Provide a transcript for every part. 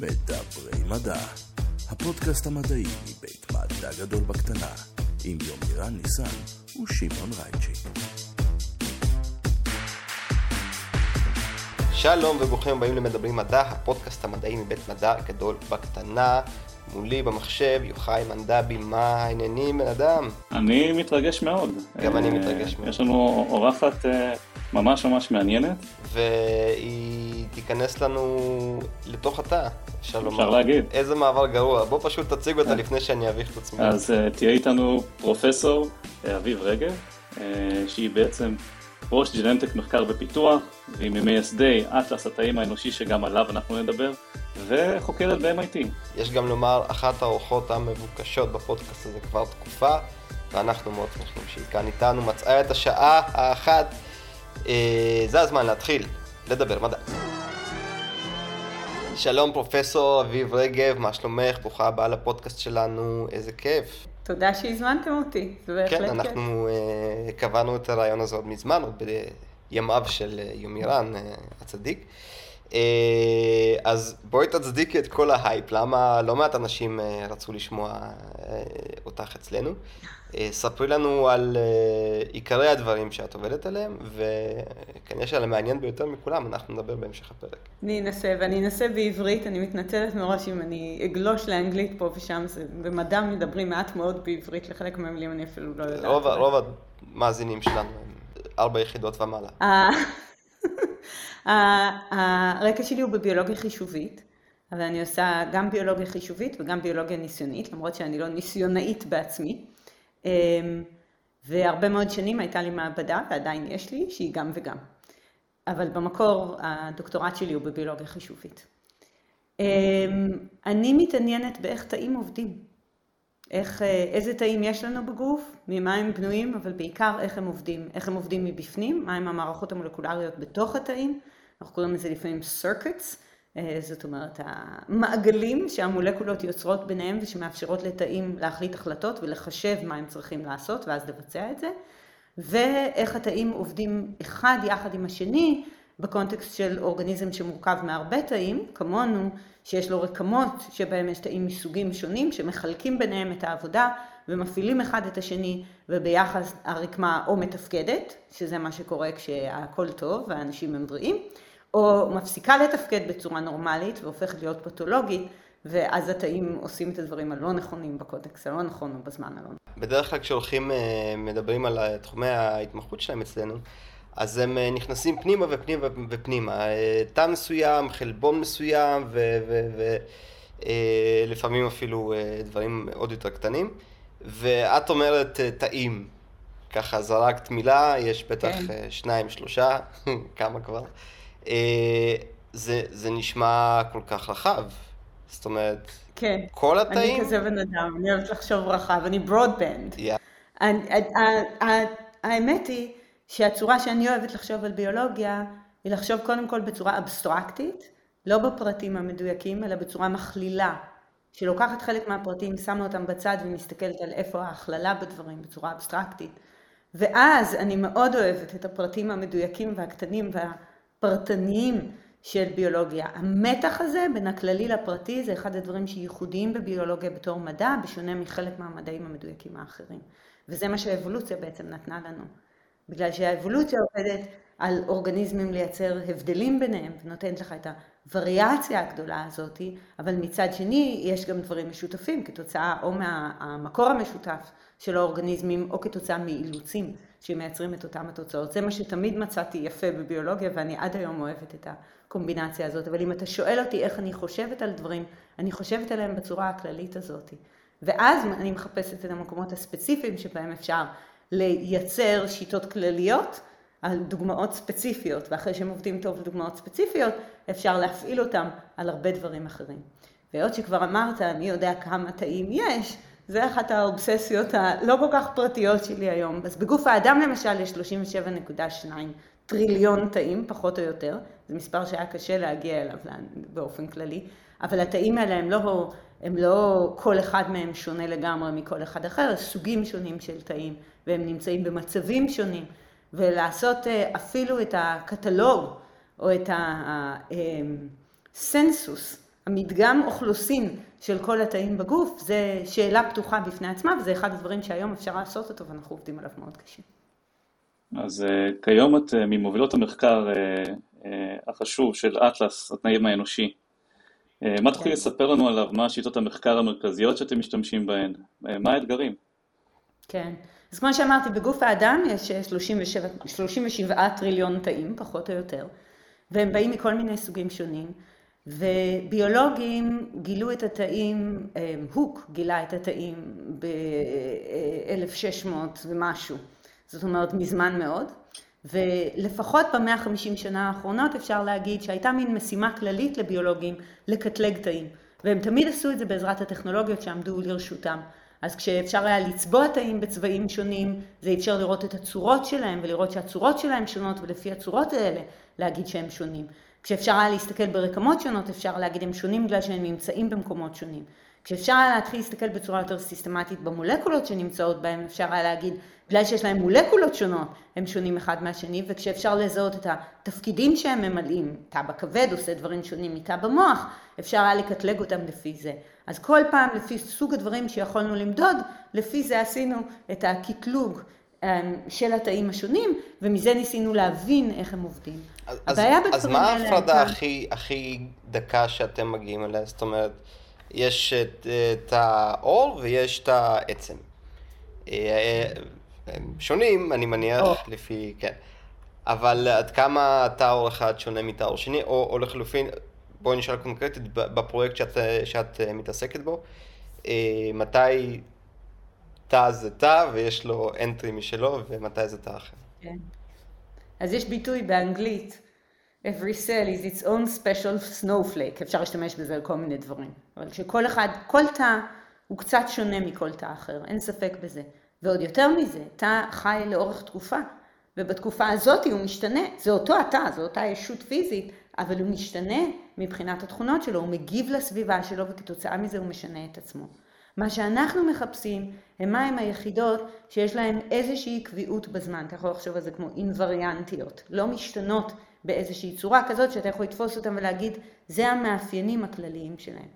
מדברי מדע, הפודקאסט המדעי מבית מדע גדול בקטנה, עם יומירן ניסן ושמעון רייצ'י. שלום וברוכים הבאים למדברים מדע, הפודקאסט המדעי מבית מדע גדול בקטנה. מולי במחשב יוחאי מנדבי, מה העניינים בן אדם? אני מתרגש מאוד. גם אני אה, מתרגש מאוד. יש לנו אורחת אה, ממש ממש מעניינת, והיא תיכנס לנו לתוך התא, אפשר לומר. אפשר להגיד. איזה מעבר גרוע. בוא פשוט תציג אותה לפני שאני אביך את עצמי. אז אה, תהיה איתנו פרופסור אה, אביב רגב, אה, שהיא בעצם ראש ג'ננטק מחקר ופיתוח, והיא ממייסדי אטלס התאים האנושי שגם עליו אנחנו נדבר, וחוקרת ב-MIT. יש גם לומר, אחת האורחות המבוקשות בפודקאסט הזה כבר תקופה, ואנחנו מאוד שמחים שהיא כאן איתנו, מצאה את השעה האחת. אה, זה הזמן להתחיל לדבר מדע. שלום פרופסור אביב רגב, מה שלומך? ברוכה הבאה לפודקאסט שלנו, איזה כיף. תודה שהזמנתם אותי, זה בהחלט כן, כיף. אנחנו אה, קבענו את הרעיון הזה עוד מזמן, עוד בימיו של אה, יומירן הצדיק. אז בואי תצדיקי את כל ההייפ, למה לא מעט אנשים רצו לשמוע אותך אצלנו. אה, ספרי לנו על אה, עיקרי הדברים שאת עובדת עליהם, וכנראה שעל המעניין ביותר מכולם, אנחנו נדבר בהמשך הפרק. אני אנסה, ואני אנסה בעברית, אני מתנצלת מראש אם אני אגלוש לאנגלית פה ושם, זה, במדע מדברים מעט מאוד בעברית, לחלק מהמילים אני אפילו לא יודעת. רוב, רוב המאזינים שלנו הם ארבע יחידות ומעלה. הרקע שלי הוא בביולוגיה חישובית, אבל אני עושה גם ביולוגיה חישובית וגם ביולוגיה ניסיונית, למרות שאני לא ניסיונאית בעצמי. אמ, והרבה מאוד שנים הייתה לי מעבדה, ועדיין יש לי, שהיא גם וגם. אבל במקור הדוקטורט שלי הוא בביולוגיה חישובית. אמ, אני מתעניינת באיך תאים עובדים. איך, אה, איזה תאים יש לנו בגוף, ממה הם בנויים, אבל בעיקר איך הם עובדים. איך הם עובדים מבפנים, מהם המערכות המולקולריות בתוך התאים. אנחנו קוראים לזה לפעמים circuits, זאת אומרת המעגלים שהמולקולות יוצרות ביניהם ושמאפשרות לתאים להחליט החלטות ולחשב מה הם צריכים לעשות ואז לבצע את זה. ואיך התאים עובדים אחד יחד עם השני בקונטקסט של אורגניזם שמורכב מהרבה תאים, כמונו, שיש לו רקמות שבהם יש תאים מסוגים שונים שמחלקים ביניהם את העבודה ומפעילים אחד את השני וביחס הרקמה או מתפקדת, שזה מה שקורה כשהכל טוב והאנשים הם בריאים, או מפסיקה לתפקד בצורה נורמלית והופכת להיות פתולוגית ואז התאים עושים את הדברים הלא נכונים בקונטקסט הלא נכון או בזמן הלא נכון. בדרך כלל כשהולכים, אה, מדברים על תחומי ההתמחות שלהם אצלנו, אז הם אה, נכנסים פנימה ופנימה ופנימה. אה, תא מסוים, חלבון מסוים, ולפעמים אפילו דברים עוד יותר קטנים. ואת אומרת תאים. ככה זרקת מילה, יש בטח כן. שניים, שלושה, כמה כבר. אה, זה, זה נשמע כל כך רחב. זאת אומרת, כן. כל אני התאים? כזה בן אדם, אני אוהבת לחשוב רחב, אני ברודבנד. יא. האמת היא שהצורה שאני אוהבת לחשוב על ביולוגיה היא לחשוב קודם כל בצורה אבסטרקטית, לא בפרטים המדויקים, אלא בצורה מכלילה, שלוקחת חלק מהפרטים, שמה אותם בצד ומסתכלת על איפה ההכללה בדברים בצורה אבסטרקטית. ואז אני מאוד אוהבת את הפרטים המדויקים והקטנים והפרטניים של ביולוגיה. המתח הזה בין הכללי לפרטי זה אחד הדברים שייחודיים בביולוגיה בתור מדע, בשונה מחלק מהמדעים המדויקים האחרים. וזה מה שהאבולוציה בעצם נתנה לנו. בגלל שהאבולוציה עובדת על אורגניזמים לייצר הבדלים ביניהם, ונותנת לך את הווריאציה הגדולה הזאת, אבל מצד שני יש גם דברים משותפים כתוצאה או מהמקור המשותף של האורגניזמים, או כתוצאה מאילוצים שמייצרים את אותם התוצאות. זה מה שתמיד מצאתי יפה בביולוגיה, ואני עד היום אוהבת את הקומבינציה הזאת. אבל אם אתה שואל אותי איך אני חושבת על דברים, אני חושבת עליהם בצורה הכללית הזאת. ואז אני מחפשת את המקומות הספציפיים שבהם אפשר לייצר שיטות כלליות על דוגמאות ספציפיות, ואחרי שהם עובדים טוב לדוגמאות ספציפיות, אפשר להפעיל אותם על הרבה דברים אחרים. והיות שכבר אמרת, מי יודע כמה תאים יש, זה אחת האובססיות הלא כל כך פרטיות שלי היום. אז בגוף האדם למשל יש 37.2 טריליון תאים, פחות או יותר. זה מספר שהיה קשה להגיע אליו באופן כללי. אבל התאים האלה הם לא, הם לא כל אחד מהם שונה לגמרי מכל אחד אחר, סוגים שונים של תאים, והם נמצאים במצבים שונים. ולעשות אה, אפילו את הקטלוג או את הסנסוס המדגם אוכלוסין של כל התאים בגוף, זה שאלה פתוחה בפני עצמה, וזה אחד הדברים שהיום אפשר לעשות אותו, ואנחנו עובדים עליו מאוד קשה. אז uh, כיום את uh, ממובילות המחקר uh, החשוב של אטלס, התנאים האנושי. מה תוכלי כן. לספר לנו עליו? מה השיטות המחקר המרכזיות שאתם משתמשים בהן? מה האתגרים? כן. אז כמו שאמרתי, בגוף האדם יש 37, 37 טריליון תאים, פחות או יותר, והם באים מכל מיני סוגים שונים. וביולוגים גילו את התאים, הוק גילה את התאים ב-1600 ומשהו, זאת אומרת מזמן מאוד, ולפחות במאה החמישים שנה האחרונות אפשר להגיד שהייתה מין משימה כללית לביולוגים לקטלג תאים, והם תמיד עשו את זה בעזרת הטכנולוגיות שעמדו לרשותם. אז כשאפשר היה לצבוע תאים בצבעים שונים, זה אפשר לראות את הצורות שלהם ולראות שהצורות שלהם שונות ולפי הצורות האלה להגיד שהם שונים. כשאפשר היה להסתכל ברקמות שונות, אפשר להגיד הם שונים בגלל שהם נמצאים במקומות שונים. כשאפשר היה להתחיל להסתכל בצורה יותר סיסטמטית במולקולות שנמצאות בהם, אפשר היה להגיד, בגלל שיש להם מולקולות שונות, הם שונים אחד מהשני, וכשאפשר לזהות את התפקידים שהם ממלאים, תא בכבד עושה דברים שונים מתא במוח, אפשר היה לקטלג אותם לפי זה. אז כל פעם לפי סוג הדברים שיכולנו למדוד, לפי זה עשינו את הקטלוג של התאים השונים, ומזה ניסינו להבין איך הם עובדים. אז, אז מה ההפרדה הכי, הכי דקה שאתם מגיעים אליה? זאת אומרת, יש את, את העור ויש את העצם. אה, הם שונים, אני מניח, oh. לפי, כן. אבל עד כמה תא עור אחד שונה מתא עור שני, או, או לחלופין, בואי נשאל קונקרטית, בפרויקט שאת, שאת אה, מתעסקת בו, אה, מתי תא זה תא ויש לו אנטרי משלו, ומתי זה תא אחר? כן. אז יש ביטוי באנגלית, every cell is its own special snowflake, אפשר להשתמש בזה על כל מיני דברים, אבל שכל אחד, כל תא הוא קצת שונה מכל תא אחר, אין ספק בזה. ועוד יותר מזה, תא חי לאורך תקופה, ובתקופה הזאת הוא משתנה, זה אותו התא, זו אותה ישות פיזית, אבל הוא משתנה מבחינת התכונות שלו, הוא מגיב לסביבה שלו וכתוצאה מזה הוא משנה את עצמו. מה שאנחנו מחפשים הם מהם היחידות שיש להן איזושהי קביעות בזמן, אתה יכול לחשוב על זה כמו אינווריאנטיות, לא משתנות באיזושהי צורה כזאת שאתה יכול לתפוס אותם ולהגיד זה המאפיינים הכלליים שלהם.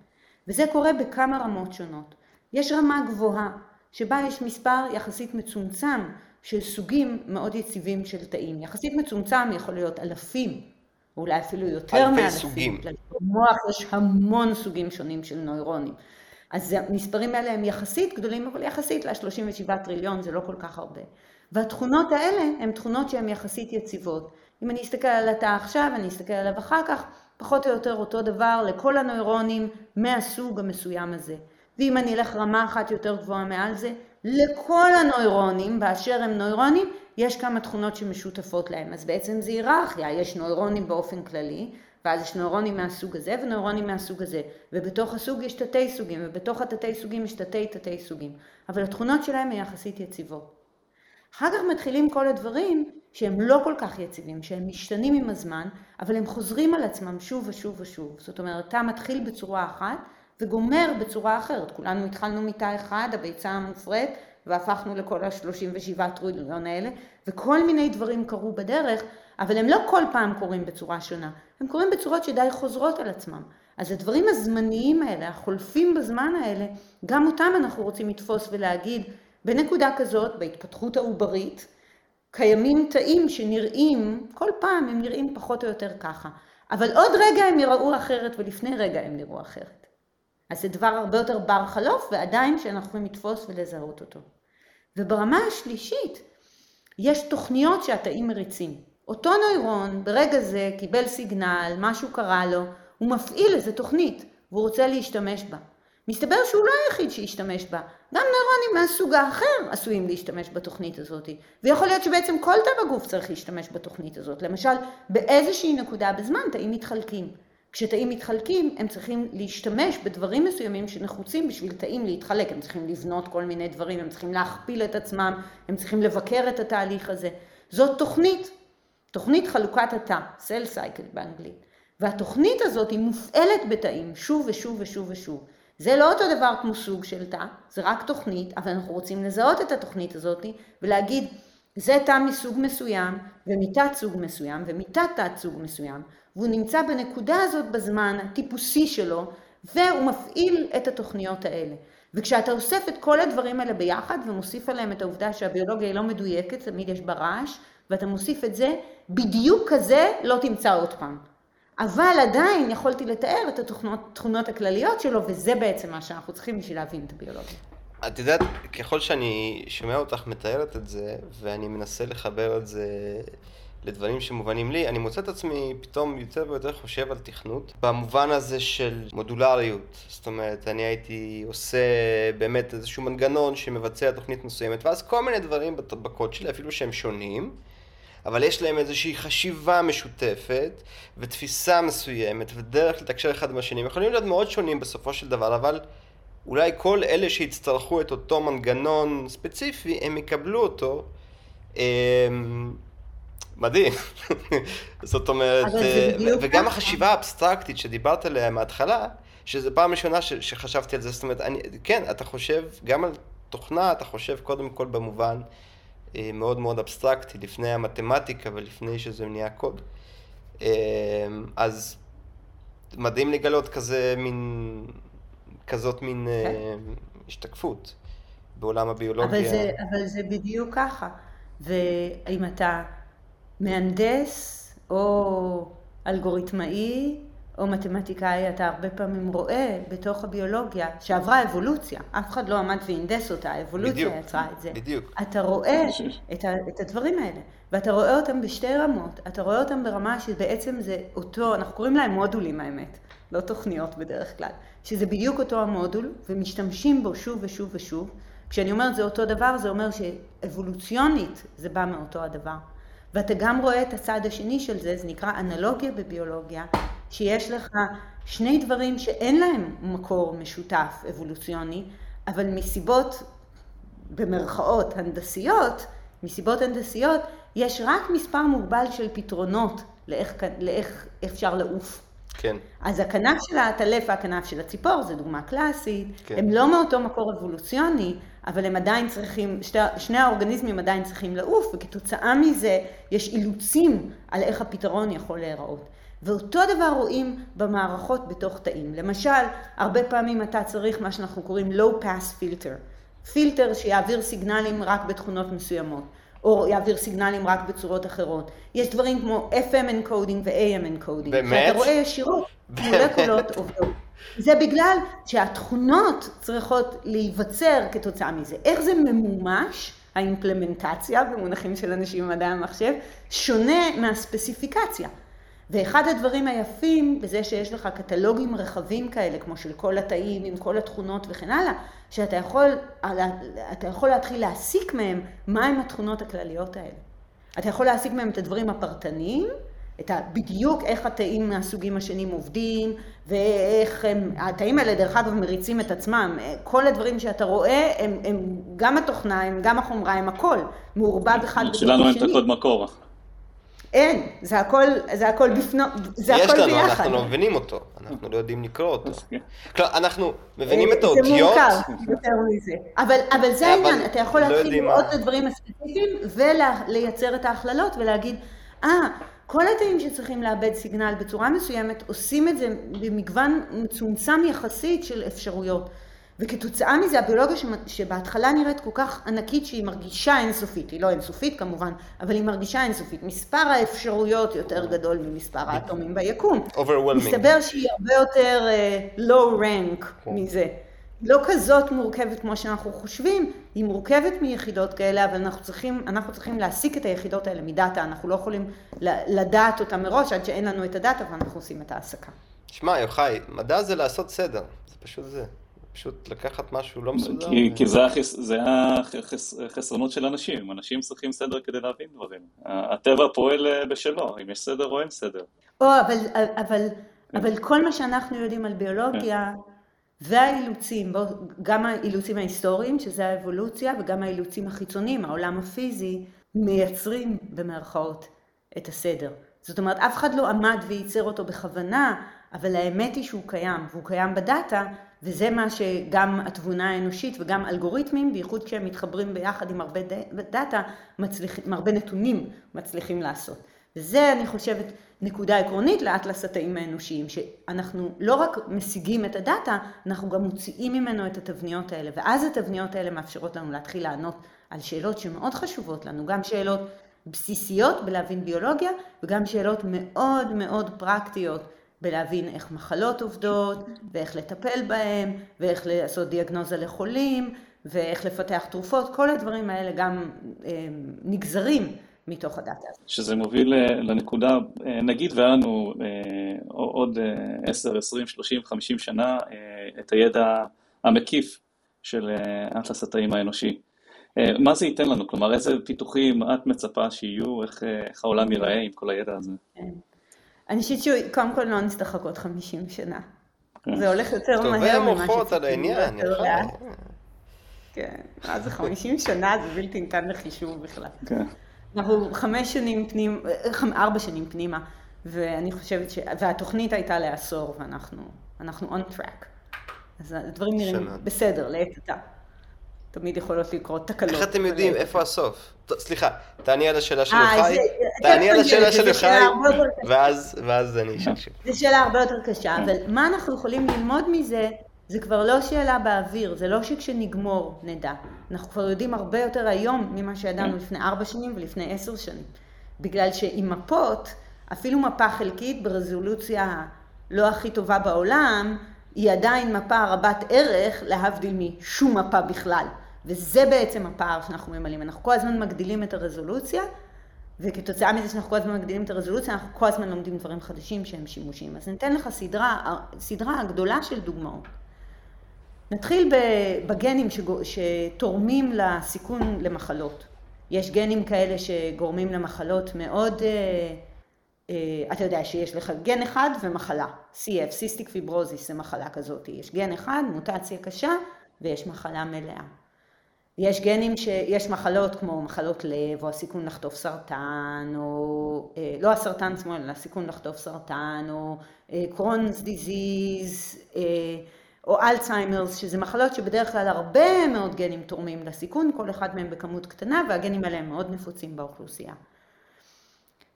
וזה קורה בכמה רמות שונות. יש רמה גבוהה שבה יש מספר יחסית מצומצם של סוגים מאוד יציבים של תאים. יחסית מצומצם יכול להיות אלפים, או אולי אפילו יותר מאלפים. אלפי סוגים. במוח יש המון סוגים שונים של נוירונים. אז המספרים האלה הם יחסית גדולים, אבל יחסית ל-37 טריליון זה לא כל כך הרבה. והתכונות האלה הן תכונות שהן יחסית יציבות. אם אני אסתכל על התא עכשיו, אני אסתכל עליו אחר כך, פחות או יותר אותו דבר לכל הנוירונים מהסוג המסוים הזה. ואם אני אלך רמה אחת יותר גבוהה מעל זה, לכל הנוירונים, באשר הם נוירונים, יש כמה תכונות שמשותפות להם. אז בעצם זה היררכיה, יש נוירונים באופן כללי, ואז יש נוירונים מהסוג הזה ונוירונים מהסוג הזה, ובתוך הסוג יש תתי סוגים, ובתוך התתי סוגים יש תתי תתי סוגים, אבל התכונות שלהם הן יחסית יציבות. אחר כך מתחילים כל הדברים שהם לא כל כך יציבים, שהם משתנים עם הזמן, אבל הם חוזרים על עצמם שוב ושוב ושוב. זאת אומרת, תא מתחיל בצורה אחת וגומר בצורה אחרת. כולנו התחלנו מתא אחד, הביצה המופרית, והפכנו לכל ה-37 טריליון האלה, וכל מיני דברים קרו בדרך, אבל הם לא כל פעם קורים בצורה שונה, הם קורים בצורות שדי חוזרות על עצמם. אז הדברים הזמניים האלה, החולפים בזמן האלה, גם אותם אנחנו רוצים לתפוס ולהגיד, בנקודה כזאת, בהתפתחות העוברית, קיימים תאים שנראים, כל פעם הם נראים פחות או יותר ככה, אבל עוד רגע הם יראו אחרת ולפני רגע הם נראו אחרת. אז זה דבר הרבה יותר בר חלוף ועדיין שאנחנו יכולים לתפוס ולזהות אותו. וברמה השלישית, יש תוכניות שהתאים מריצים. אותו נוירון ברגע זה קיבל סיגנל, משהו קרה לו, הוא מפעיל איזה תוכנית והוא רוצה להשתמש בה. מסתבר שהוא לא היחיד שהשתמש בה, גם נוירונים מהסוג האחר עשויים להשתמש בתוכנית הזאת, ויכול להיות שבעצם כל תא בגוף צריך להשתמש בתוכנית הזאת. למשל, באיזושהי נקודה בזמן תאים מתחלקים. כשתאים מתחלקים, הם צריכים להשתמש בדברים מסוימים שנחוצים בשביל תאים להתחלק. הם צריכים לבנות כל מיני דברים, הם צריכים להכפיל את עצמם, הם צריכים לבקר את התהליך הזה. זאת תוכנית, תוכנית חלוקת התא, Cell Cycle באנגלית. והתוכנית הזאת היא מופעלת בתאים שוב ושוב ושוב ושוב. זה לא אותו דבר כמו סוג של תא, זה רק תוכנית, אבל אנחנו רוצים לזהות את התוכנית הזאת ולהגיד, זה תא מסוג מסוים, ומתת סוג מסוים, ומתת תת סוג מסוים, והוא נמצא בנקודה הזאת בזמן הטיפוסי שלו, והוא מפעיל את התוכניות האלה. וכשאתה אוסף את כל הדברים האלה ביחד ומוסיף עליהם את העובדה שהביולוגיה היא לא מדויקת, תמיד יש בה רעש, ואתה מוסיף את זה, בדיוק כזה לא תמצא עוד פעם. אבל עדיין יכולתי לתאר את התכונות הכלליות שלו, וזה בעצם מה שאנחנו צריכים בשביל להבין את הביולוגיה. את יודעת, ככל שאני שומע אותך מתארת את זה, ואני מנסה לחבר את זה לדברים שמובנים לי, אני מוצא את עצמי פתאום יותר ויותר חושב על תכנות, במובן הזה של מודולריות. זאת אומרת, אני הייתי עושה באמת איזשהו מנגנון שמבצע תוכנית מסוימת, ואז כל מיני דברים בקוד שלי, אפילו שהם שונים, אבל יש להם איזושהי חשיבה משותפת, ותפיסה מסוימת, ודרך לתקשר אחד עם השני. הם יכולים להיות מאוד שונים בסופו של דבר, אבל אולי כל אלה שיצטרכו את אותו מנגנון ספציפי, הם יקבלו אותו. אמ, מדהים. זאת אומרת, אה, וגם החשיבה האבסטרקטית שדיברת עליה מההתחלה, שזו פעם ראשונה שחשבתי על זה, זאת אומרת, אני, כן, אתה חושב גם על תוכנה, אתה חושב קודם כל במובן מאוד מאוד אבסטרקטי, לפני המתמטיקה ולפני שזה נהיה קוד. אמ, אז מדהים לגלות כזה מין, כזאת מין כן. אה, השתקפות בעולם הביולוגיה. אבל זה, אבל זה בדיוק ככה. ואם אתה מהנדס או אלגוריתמאי או מתמטיקאי, אתה הרבה פעמים רואה בתוך הביולוגיה שעברה אבולוציה, אף אחד לא עמד והנדס אותה, האבולוציה בדיוק, יצרה את זה. בדיוק. אתה רואה את, ה, את הדברים האלה, ואתה רואה אותם בשתי רמות. אתה רואה אותם ברמה שבעצם זה אותו, אנחנו קוראים להם מודולים האמת, לא תוכניות בדרך כלל, שזה בדיוק אותו המודול, ומשתמשים בו שוב ושוב ושוב. כשאני אומרת זה אותו דבר, זה אומר שאבולוציונית זה בא מאותו הדבר. ואתה גם רואה את הצד השני של זה, זה נקרא אנלוגיה בביולוגיה, שיש לך שני דברים שאין להם מקור משותף אבולוציוני, אבל מסיבות, במרכאות, הנדסיות, מסיבות הנדסיות, יש רק מספר מוגבל של פתרונות לאיך, לאיך אפשר לעוף. כן. אז הכנף של העטלף והכנף של הציפור, זו דוגמה קלאסית, כן. הם לא מאותו מקור אבולוציוני, אבל הם עדיין צריכים, שתי, שני האורגניזמים עדיין צריכים לעוף, וכתוצאה מזה יש אילוצים על איך הפתרון יכול להיראות. ואותו דבר רואים במערכות בתוך תאים. למשל, הרבה פעמים אתה צריך מה שאנחנו קוראים low pass filter. פילטר שיעביר סיגנלים רק בתכונות מסוימות, או יעביר סיגנלים רק בצורות אחרות. יש דברים כמו FM encoding ו-AM encoding. באמת? שאתה רואה ישירות מולקולות עובדות. זה בגלל שהתכונות צריכות להיווצר כתוצאה מזה. איך זה ממומש, האימפלמנטציה במונחים של אנשים במדעי המחשב, שונה מהספציפיקציה. ואחד הדברים היפים בזה שיש לך קטלוגים רחבים כאלה, כמו של כל התאים עם כל התכונות וכן הלאה, שאתה יכול, אתה יכול להתחיל להסיק מהם מהם התכונות הכלליות האלה. אתה יכול להסיק מהם את הדברים הפרטניים, את ה, בדיוק איך התאים מהסוגים השונים עובדים, ואיך הם, התאים האלה דרך אגב מריצים את עצמם. כל הדברים שאתה רואה, הם, הם גם התוכנה, הם גם החומרה, הם הכל מעורבב אחד בתוך השני. שלנו אין את הקוד מקור. אין, זה הכל, זה הכל בפנו, זה הכל ביחד. יש לנו, אנחנו לא מבינים אותו, אנחנו לא יודעים לקרוא אותו. כלומר, אנחנו מבינים את האותיות. זה מורכב יותר מזה. אבל, אבל זה העניין, אתה יכול לא להתחיל לראות את הדברים הספציפיים ולייצר את ההכללות ולהגיד, אה, כל התאים שצריכים לאבד סיגנל בצורה מסוימת עושים את זה במגוון מצומצם יחסית של אפשרויות. וכתוצאה מזה הביולוגיה שבהתחלה נראית כל כך ענקית שהיא מרגישה אינסופית, היא לא אינסופית כמובן, אבל היא מרגישה אינסופית. מספר האפשרויות יותר גדול ממספר האטומים ביקום. מסתבר שהיא הרבה יותר uh, low rank כן. מזה. לא כזאת מורכבת כמו שאנחנו חושבים, היא מורכבת מיחידות כאלה, אבל אנחנו צריכים, אנחנו צריכים להסיק את היחידות האלה מדאטה, אנחנו לא יכולים לדעת אותה מראש עד שאין לנו את הדאטה ואנחנו עושים את ההעסקה. שמע, יוחאי, מדע זה לעשות סדר, זה פשוט זה. פשוט לקחת משהו לא מסודר. כי, ו... כי זה, החס, זה החסרונות של אנשים, אנשים צריכים סדר כדי להבין דברים. הטבע פועל אה, בשלו, אם יש סדר או אין סדר. או, אבל, אבל, אבל כל מה שאנחנו יודעים על ביולוגיה. והאילוצים, גם האילוצים ההיסטוריים, שזה האבולוציה, וגם האילוצים החיצוניים, העולם הפיזי, מייצרים במרכאות את הסדר. זאת אומרת, אף אחד לא עמד וייצר אותו בכוונה, אבל האמת היא שהוא קיים, והוא קיים בדאטה, וזה מה שגם התבונה האנושית וגם אלגוריתמים, בייחוד כשהם מתחברים ביחד עם הרבה דאטה, מצליח, עם הרבה נתונים, מצליחים לעשות. וזה, אני חושבת, נקודה עקרונית לאטלס התאים האנושיים, שאנחנו לא רק משיגים את הדאטה, אנחנו גם מוציאים ממנו את התבניות האלה, ואז התבניות האלה מאפשרות לנו להתחיל לענות על שאלות שמאוד חשובות לנו, גם שאלות בסיסיות בלהבין ביולוגיה, וגם שאלות מאוד מאוד פרקטיות בלהבין איך מחלות עובדות, ואיך לטפל בהן, ואיך לעשות דיאגנוזה לחולים, ואיך לפתח תרופות, כל הדברים האלה גם אה, נגזרים מתוך הדאטה הזאת. שזה מוביל אה, לנקודה, אה, נגיד והיה לנו עוד 10, 20, 30, 50 שנה את הידע המקיף של אטלס התאים האנושי. מה זה ייתן לנו? כלומר, איזה פיתוחים את מצפה שיהיו, איך, איך העולם ייראה עם כל הידע הזה? כן. אני חושבת שקודם כל לא נצטרך לחכות 50 שנה. כן. זה הולך יותר מהר ממה שציפינו. טובי המוחות על העניין, יפה. כן, מה זה 50 שנה, זה בלתי ניתן לחישוב בכלל. כן. אנחנו חמש שנים פנימה, ארבע שנים פנימה, ואני חושבת ש... והתוכנית הייתה לעשור, ואנחנו אנחנו on track. אז הדברים נראים. בסדר, לעת עתה. תמיד יכולות לקרות תקלות. איך אתם יודעים איפה הסוף? סליחה, תעני על השאלה של יוחאי, תעני על השאלה של יוחאי, ואז אני אשאל שוב. זו שאלה הרבה יותר קשה, אבל מה אנחנו יכולים ללמוד מזה זה כבר לא שאלה באוויר, זה לא שכשנגמור נדע. אנחנו כבר יודעים הרבה יותר היום ממה שידענו. לפני ארבע שנים ולפני עשר שנים. בגלל שעם מפות, אפילו מפה חלקית ברזולוציה לא הכי טובה בעולם, היא עדיין מפה רבת ערך, להבדיל משום מפה בכלל. וזה בעצם הפער שאנחנו ממלאים. אנחנו כל הזמן מגדילים את הרזולוציה, וכתוצאה מזה שאנחנו כל הזמן מגדילים את הרזולוציה, אנחנו כל הזמן לומדים דברים חדשים שהם שימושיים. אז ניתן לך סדרה, סדרה גדולה של דוגמאות. נתחיל בגנים שתורמים לסיכון למחלות. יש גנים כאלה שגורמים למחלות מאוד, אה, אה, אתה יודע שיש לך גן אחד ומחלה, CF, cystic fibrosis זה מחלה כזאת, יש גן אחד, מוטציה קשה ויש מחלה מלאה. יש גנים שיש מחלות כמו מחלות לב או הסיכון לחטוף סרטן או אה, לא הסרטן עצמו אלא הסיכון לחטוף סרטן או Crohn's disease או Alzheimer's, שזה מחלות שבדרך כלל הרבה מאוד גנים תורמים לסיכון, כל אחד מהם בכמות קטנה, והגנים האלה הם מאוד נפוצים באוכלוסייה.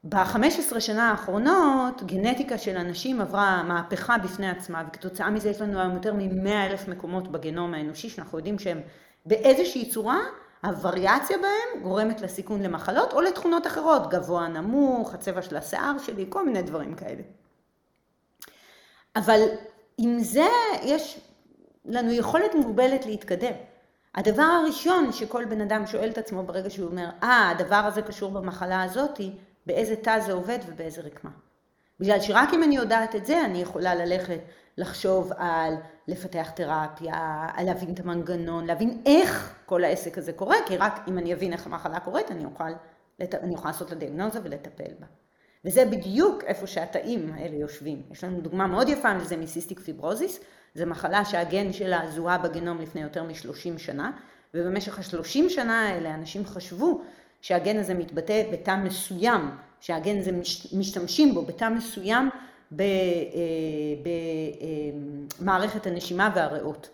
ב-15 שנה האחרונות, גנטיקה של אנשים עברה מהפכה בפני עצמה, וכתוצאה מזה יש לנו היום יותר מ-100 אלף מקומות בגנום האנושי, שאנחנו יודעים שהם באיזושהי צורה, הווריאציה בהם גורמת לסיכון למחלות או לתכונות אחרות, גבוה נמוך, הצבע של השיער שלי, כל מיני דברים כאלה. אבל עם זה יש לנו יכולת מוגבלת להתקדם. הדבר הראשון שכל בן אדם שואל את עצמו ברגע שהוא אומר, אה, הדבר הזה קשור במחלה הזאתי, באיזה תא זה עובד ובאיזה רקמה. בגלל שרק אם אני יודעת את זה, אני יכולה ללכת לחשוב על לפתח תרפיה, על להבין את המנגנון, להבין איך כל העסק הזה קורה, כי רק אם אני אבין איך המחלה קורית, אני אוכל, אני אוכל לעשות לה דיאגנוזה ולטפל בה. וזה בדיוק איפה שהתאים האלה יושבים. יש לנו דוגמה מאוד יפה לזה מסיסטיק פיברוזיס, זו מחלה שהגן שלה זוהה בגנום לפני יותר מ-30 שנה, ובמשך ה-30 שנה האלה אנשים חשבו שהגן הזה מתבטא בתא מסוים, שהגן הזה משתמשים בו בתא מסוים במערכת אה, אה, הנשימה והריאות.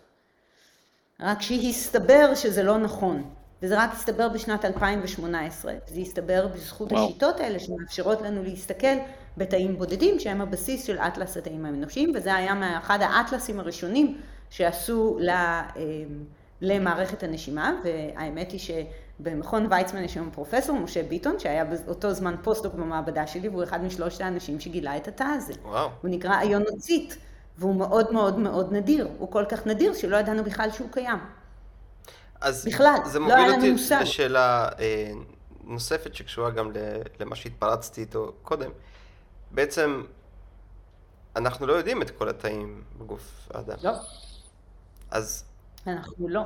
רק שהסתבר שזה לא נכון. וזה רק הסתבר בשנת 2018. זה הסתבר בזכות וואו. השיטות האלה שמאפשרות לנו להסתכל בתאים בודדים שהם הבסיס של אטלס התאים האנושיים, וזה היה מאחד האטלסים הראשונים שעשו לה, אמ, למערכת הנשימה, והאמת היא שבמכון ויצמן יש היום פרופסור משה ביטון, שהיה באותו זמן פוסט-דוק במעבדה שלי, והוא אחד משלושת האנשים שגילה את התא הזה. וואו. הוא נקרא איונוצית, והוא מאוד מאוד מאוד נדיר. הוא כל כך נדיר שלא ידענו בכלל שהוא קיים. אז בכלל, זה לא מוביל אותי לשאלה אה, נוספת שקשורה גם למה שהתפרצתי איתו קודם. בעצם, אנחנו לא יודעים את כל התאים בגוף האדם. לא. אז... אנחנו לא.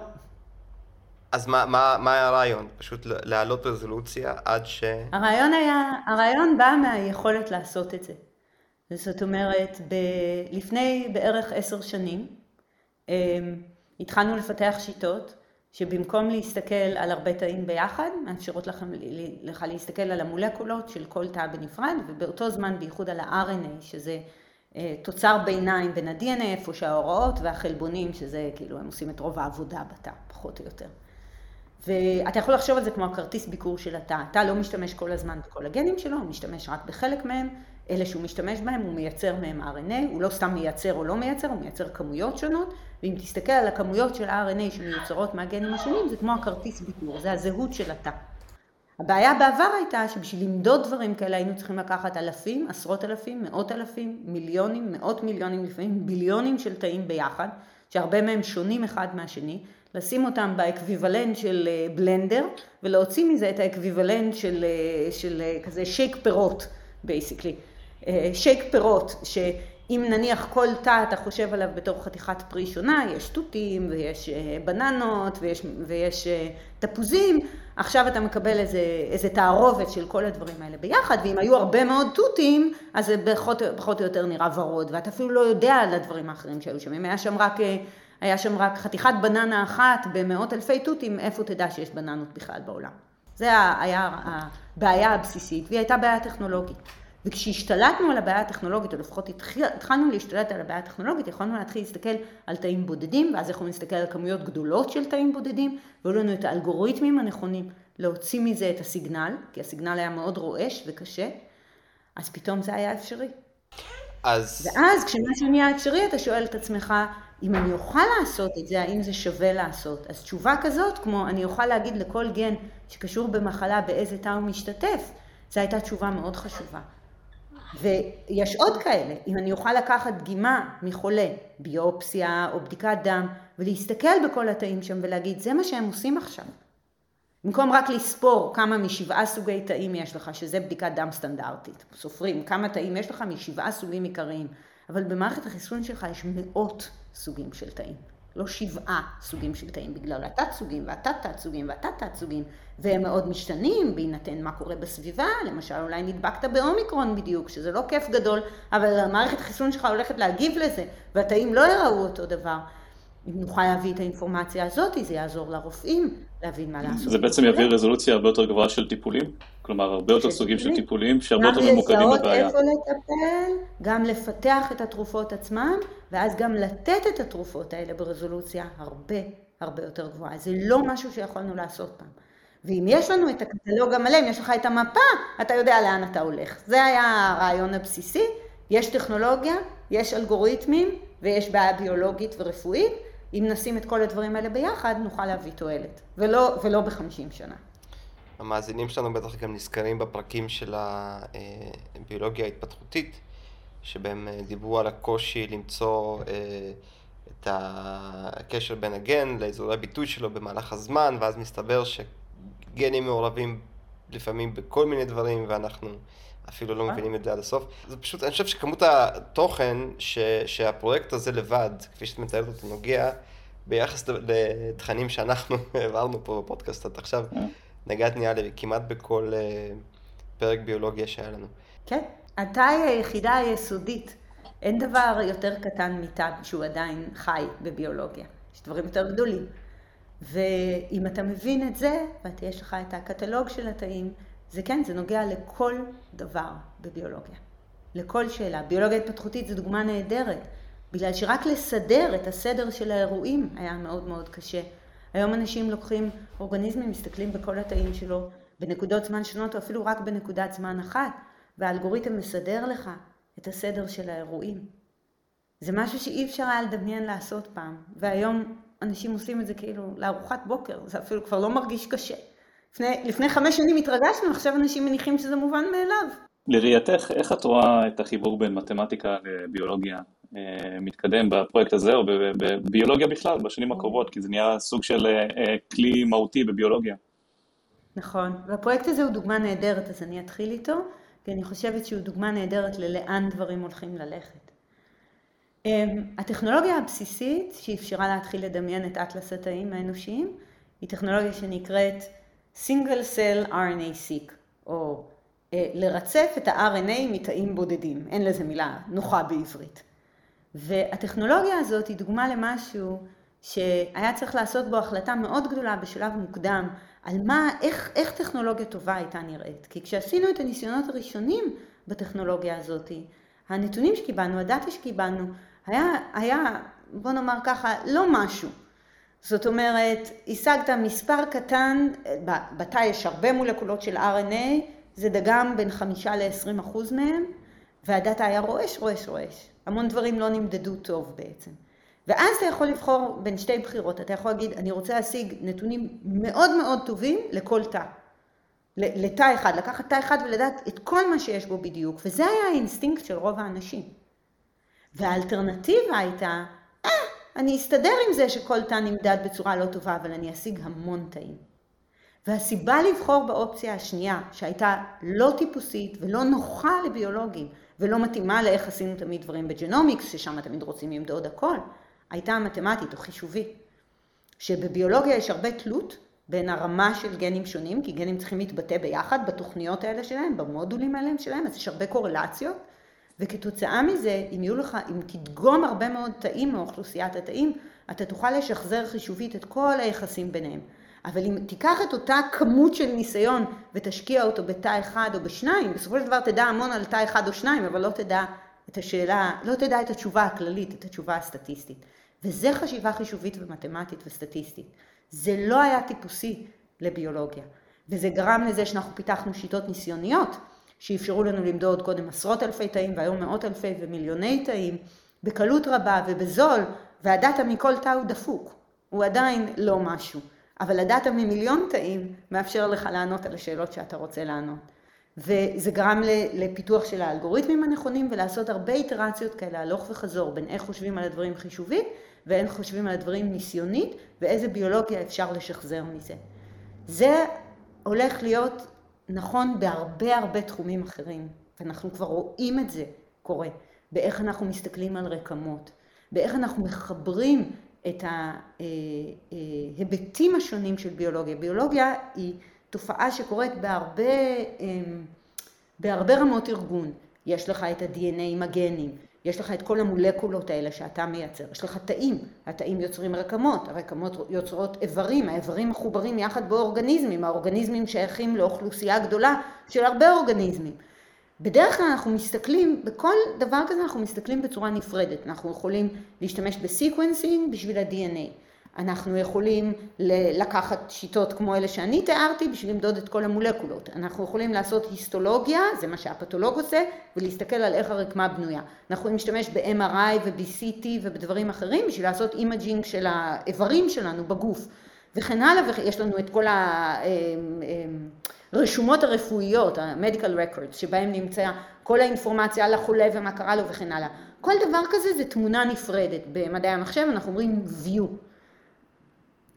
אז מה, מה, מה היה הרעיון? פשוט להעלות רזולוציה עד ש... הרעיון היה, הרעיון בא מהיכולת לעשות את זה. זאת אומרת, ב, לפני בערך עשר שנים, אה, התחלנו לפתח שיטות שבמקום להסתכל על הרבה תאים ביחד, מאפשרות לכם, לך להסתכל על המולקולות של כל תא בנפרד, ובאותו זמן בייחוד על ה-RNA, שזה אה, תוצר ביניים בין ה-DNA, איפה שההוראות, והחלבונים, שזה כאילו, הם עושים את רוב העבודה בתא, פחות או יותר. ואתה יכול לחשוב על זה כמו הכרטיס ביקור של התא. התא לא משתמש כל הזמן בכל הגנים שלו, הוא משתמש רק בחלק מהם. אלה שהוא משתמש בהם, הוא מייצר מהם RNA, הוא לא סתם מייצר או לא מייצר, הוא מייצר כמויות שונות, ואם תסתכל על הכמויות של RNA שמיוצרות מהגנים השונים, זה כמו הכרטיס ביקור, זה הזהות של התא. הבעיה בעבר הייתה שבשביל למדוד דברים כאלה היינו צריכים לקחת אלפים, עשרות אלפים, מאות אלפים, מיליונים, מאות מיליונים, לפעמים ביליונים של תאים ביחד, שהרבה מהם שונים אחד מהשני, לשים אותם ב equivalent של בלנדר ולהוציא מזה את ה equivalent של, של כזה שייק פירות, basically. שייק פירות, שאם נניח כל תא אתה חושב עליו בתור חתיכת פרי שונה, יש תותים ויש בננות ויש, ויש תפוזים, עכשיו אתה מקבל איזה, איזה תערובת של כל הדברים האלה ביחד, ואם היו הרבה מאוד תותים, אז זה פחות, פחות או יותר נראה ורוד, ואתה אפילו לא יודע על הדברים האחרים שהיו שם. אם היה שם רק, היה שם רק חתיכת בננה אחת במאות אלפי תותים, איפה תדע שיש בננות בכלל בעולם? זה היה הבעיה הבסיסית, והיא הייתה בעיה טכנולוגית. וכשהשתלטנו על הבעיה הטכנולוגית, או לפחות התחלנו להשתלט על הבעיה הטכנולוגית, יכולנו להתחיל להסתכל על תאים בודדים, ואז יכולנו להסתכל על כמויות גדולות של תאים בודדים, והיו לנו את האלגוריתמים הנכונים להוציא מזה את הסיגנל, כי הסיגנל היה מאוד רועש וקשה, אז פתאום זה היה אפשרי. אז... ואז כשמשהו נהיה אפשרי, אתה שואל את עצמך, אם אני אוכל לעשות את זה, האם זה שווה לעשות? אז תשובה כזאת, כמו אני אוכל להגיד לכל גן שקשור במחלה באיזה תא הוא משתתף, זו הייתה תשובה מאוד חשובה. ויש עוד כאלה, אם אני אוכל לקחת דגימה מחולה, ביופסיה או בדיקת דם, ולהסתכל בכל התאים שם ולהגיד, זה מה שהם עושים עכשיו. במקום רק לספור כמה משבעה סוגי תאים יש לך, שזה בדיקת דם סטנדרטית. סופרים כמה תאים יש לך משבעה סוגים עיקריים, אבל במערכת החיסון שלך יש מאות סוגים של תאים. לא שבעה סוגים של תאים, בגלל התת סוגים והתת תת סוגים והתת תת סוגים, והם מאוד משתנים בהינתן מה קורה בסביבה, למשל אולי נדבקת באומיקרון בדיוק, שזה לא כיף גדול, אבל המערכת החיסון שלך הולכת להגיב לזה, והתאים לא יראו אותו דבר. אם נוכל להביא את האינפורמציה הזאת, זה יעזור לרופאים להבין מה לעשות. זה בעצם יביא רזולוציה הרבה יותר גבוהה של טיפולים? כלומר, הרבה יותר סוגים של טיפולים שהרבה יותר ממוקדים בבעיה. גם לזהות איפה לטפל, גם לפתח את התרופות עצמן, ואז גם לתת את התרופות האלה ברזולוציה הרבה הרבה יותר גבוהה. זה לא משהו שיכולנו לעשות פעם. ואם יש לנו את הקטלוג המלא, אם יש לך את המפה, אתה יודע לאן אתה הולך. זה היה הרעיון הבסיסי. יש טכנולוגיה, יש אלגוריתמים, ויש בעיה ביולוגית ורפואית, אם נשים את כל הדברים האלה ביחד, נוכל להביא תועלת, ולא, ולא בחמישים שנה. המאזינים שלנו בטח גם נזכרים בפרקים של הביולוגיה ההתפתחותית, שבהם אה, דיברו על הקושי למצוא אה, את הקשר בין הגן לאזורי הביטוי שלו במהלך הזמן, ואז מסתבר שגנים מעורבים לפעמים בכל מיני דברים, ואנחנו אפילו לא מבינים את זה עד הסוף. זה פשוט, אני חושב שכמות התוכן ש, שהפרויקט הזה לבד, כפי שאת מתארת אותו, נוגע ביחס לתכנים שאנחנו העברנו פה בפודקאסט עד עכשיו, אה. נגעת נראה לי כמעט בכל אה, פרק ביולוגיה שהיה לנו. כן, היא היחידה היסודית. אין דבר יותר קטן מתא שהוא עדיין חי בביולוגיה. יש דברים יותר גדולים. ואם אתה מבין את זה, ויש לך את הקטלוג של התאים, זה כן, זה נוגע לכל דבר בביולוגיה. לכל שאלה. ביולוגיה התפתחותית זו דוגמה נהדרת, בגלל שרק לסדר את הסדר של האירועים היה מאוד מאוד קשה. היום אנשים לוקחים אורגניזמים, מסתכלים בכל התאים שלו בנקודות זמן שונות, או אפילו רק בנקודת זמן אחת, והאלגוריתם מסדר לך את הסדר של האירועים. זה משהו שאי אפשר היה לדמיין לעשות פעם, והיום אנשים עושים את זה כאילו לארוחת בוקר, זה אפילו כבר לא מרגיש קשה. לפני, לפני חמש שנים התרגשנו, עכשיו אנשים מניחים שזה מובן מאליו. לראייתך, איך את רואה את החיבור בין מתמטיקה לביולוגיה אה, מתקדם בפרויקט הזה, או בביולוגיה בכלל, בשנים הקרובות, כי זה נהיה סוג של אה, כלי מהותי בביולוגיה. נכון, והפרויקט הזה הוא דוגמה נהדרת, אז אני אתחיל איתו, כי אני חושבת שהוא דוגמה נהדרת ללאן דברים הולכים ללכת. אה, הטכנולוגיה הבסיסית שאפשרה להתחיל לדמיין את אטלס התאים האנושיים, היא טכנולוגיה שנקראת single cell RNA-seq, או אה, לרצף את ה-RNA מתאים בודדים, אין לזה מילה נוחה בעברית. והטכנולוגיה הזאת היא דוגמה למשהו שהיה צריך לעשות בו החלטה מאוד גדולה בשלב מוקדם על מה, איך, איך טכנולוגיה טובה הייתה נראית. כי כשעשינו את הניסיונות הראשונים בטכנולוגיה הזאת, הנתונים שקיבלנו, הדאטה שקיבלנו, היה, היה, בוא נאמר ככה, לא משהו. זאת אומרת, השגת מספר קטן, בתא יש הרבה מולקולות של RNA, זה דגם בין חמישה ל-20 אחוז מהם, והדאטה היה רועש, רועש, רועש. המון דברים לא נמדדו טוב בעצם. ואז אתה יכול לבחור בין שתי בחירות. אתה יכול להגיד, אני רוצה להשיג נתונים מאוד מאוד טובים לכל תא. לתא אחד, לקחת תא אחד ולדעת את כל מה שיש בו בדיוק, וזה היה האינסטינקט של רוב האנשים. והאלטרנטיבה הייתה, אני אסתדר עם זה שכל תא נמדד בצורה לא טובה, אבל אני אשיג המון תאים. והסיבה לבחור באופציה השנייה, שהייתה לא טיפוסית ולא נוחה לביולוגים, ולא מתאימה לאיך עשינו תמיד דברים בג'נומיקס, ששם תמיד רוצים למדוד הכל, הייתה מתמטית או חישובית. שבביולוגיה יש הרבה תלות בין הרמה של גנים שונים, כי גנים צריכים להתבטא ביחד בתוכניות האלה שלהם, במודולים האלה שלהם, אז יש הרבה קורלציות, וכתוצאה מזה, אם יהיו לך, אם תדגום הרבה מאוד תאים מאוכלוסיית התאים, אתה תוכל לשחזר חישובית את כל היחסים ביניהם. אבל אם תיקח את אותה כמות של ניסיון ותשקיע אותו בתא אחד או בשניים, בסופו של דבר תדע המון על תא אחד או שניים, אבל לא תדע את השאלה, לא תדע את התשובה הכללית, את התשובה הסטטיסטית. וזה חשיבה חישובית ומתמטית וסטטיסטית. זה לא היה טיפוסי לביולוגיה. וזה גרם לזה שאנחנו פיתחנו שיטות ניסיוניות, שאפשרו לנו למדוד קודם עשרות אלפי תאים והיום מאות אלפי ומיליוני תאים, בקלות רבה ובזול, והדאטה מכל תא הוא דפוק. הוא עדיין לא משהו. אבל הדאטה ממיליון תאים מאפשר לך לענות על השאלות שאתה רוצה לענות. וזה גרם לפיתוח של האלגוריתמים הנכונים ולעשות הרבה איטרציות כאלה הלוך וחזור בין איך חושבים על הדברים חישובית ואיך חושבים על הדברים ניסיונית ואיזה ביולוגיה אפשר לשחזר מזה. זה הולך להיות נכון בהרבה הרבה תחומים אחרים, ואנחנו כבר רואים את זה קורה, באיך אנחנו מסתכלים על רקמות, באיך אנחנו מחברים את ההיבטים השונים של ביולוגיה. ביולוגיה היא תופעה שקורית בהרבה, אמ, בהרבה רמות ארגון. יש לך את ה-DNA עם הגנים, יש לך את כל המולקולות האלה שאתה מייצר, יש לך תאים, התאים יוצרים רקמות, הרקמות יוצרות איברים, האיברים מחוברים יחד באורגניזמים, האורגניזמים שייכים לאוכלוסייה גדולה של הרבה אורגניזמים. בדרך כלל אנחנו מסתכלים, בכל דבר כזה אנחנו מסתכלים בצורה נפרדת. אנחנו יכולים להשתמש ב sequencing בשביל ה-DNA. אנחנו יכולים לקחת שיטות כמו אלה שאני תיארתי בשביל למדוד את כל המולקולות. אנחנו יכולים לעשות היסטולוגיה, זה מה שהפתולוג עושה, ולהסתכל על איך הרקמה בנויה. אנחנו יכולים להשתמש ב-MRI וב-CT ובדברים אחרים בשביל לעשות imaging של האיברים שלנו בגוף. וכן הלאה, ויש לנו את כל הרשומות הרפואיות, ה-medical records, שבהם נמצאה כל האינפורמציה על החולה ומה קרה לו וכן הלאה. כל דבר כזה זה תמונה נפרדת. במדעי המחשב אנחנו אומרים view.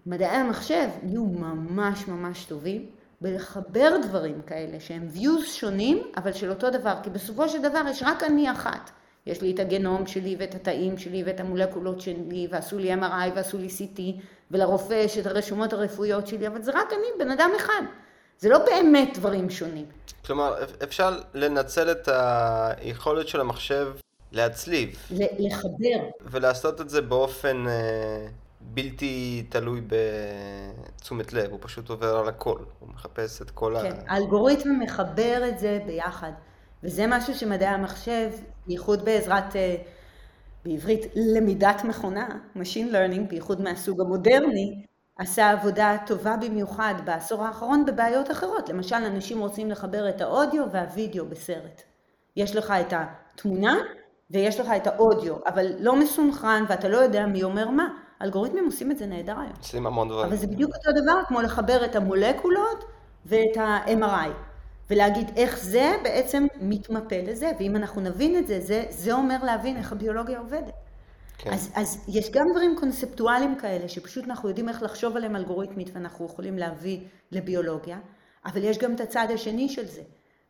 מדעי המחשב נהיו ממש ממש טובים בלחבר דברים כאלה שהם views שונים, אבל של אותו דבר, כי בסופו של דבר יש רק אני אחת. יש לי את הגנום שלי ואת התאים שלי ואת המולקולות שלי, ועשו לי MRI ועשו לי CT, ולרופא יש את הרשומות הרפואיות שלי, אבל זה רק אני, בן אדם אחד. זה לא באמת דברים שונים. כלומר, אפשר לנצל את היכולת של המחשב להצליב. לחבר. ולעשות את זה באופן אה, בלתי תלוי בתשומת לב, הוא פשוט עובר על הכל, הוא מחפש את כל כן, ה... כן, האלגוריתם מחבר את זה ביחד. וזה משהו שמדעי המחשב, בייחוד בעזרת, אה, בעברית, למידת מכונה, Machine Learning, בייחוד מהסוג המודרני, עשה עבודה טובה במיוחד בעשור האחרון בבעיות אחרות. למשל, אנשים רוצים לחבר את האודיו והווידאו בסרט. יש לך את התמונה ויש לך את האודיו, אבל לא מסונכרן ואתה לא יודע מי אומר מה. אלגוריתמים עושים את זה נהדר היום. עושים המון דברים. אבל זה בדיוק אותו דבר כמו לחבר את המולקולות ואת ה-MRI. ולהגיד איך זה בעצם מתמפה לזה, ואם אנחנו נבין את זה, זה, זה אומר להבין איך הביולוגיה עובדת. כן. אז, אז יש גם דברים קונספטואליים כאלה, שפשוט אנחנו יודעים איך לחשוב עליהם אלגוריתמית ואנחנו יכולים להביא לביולוגיה, אבל יש גם את הצד השני של זה.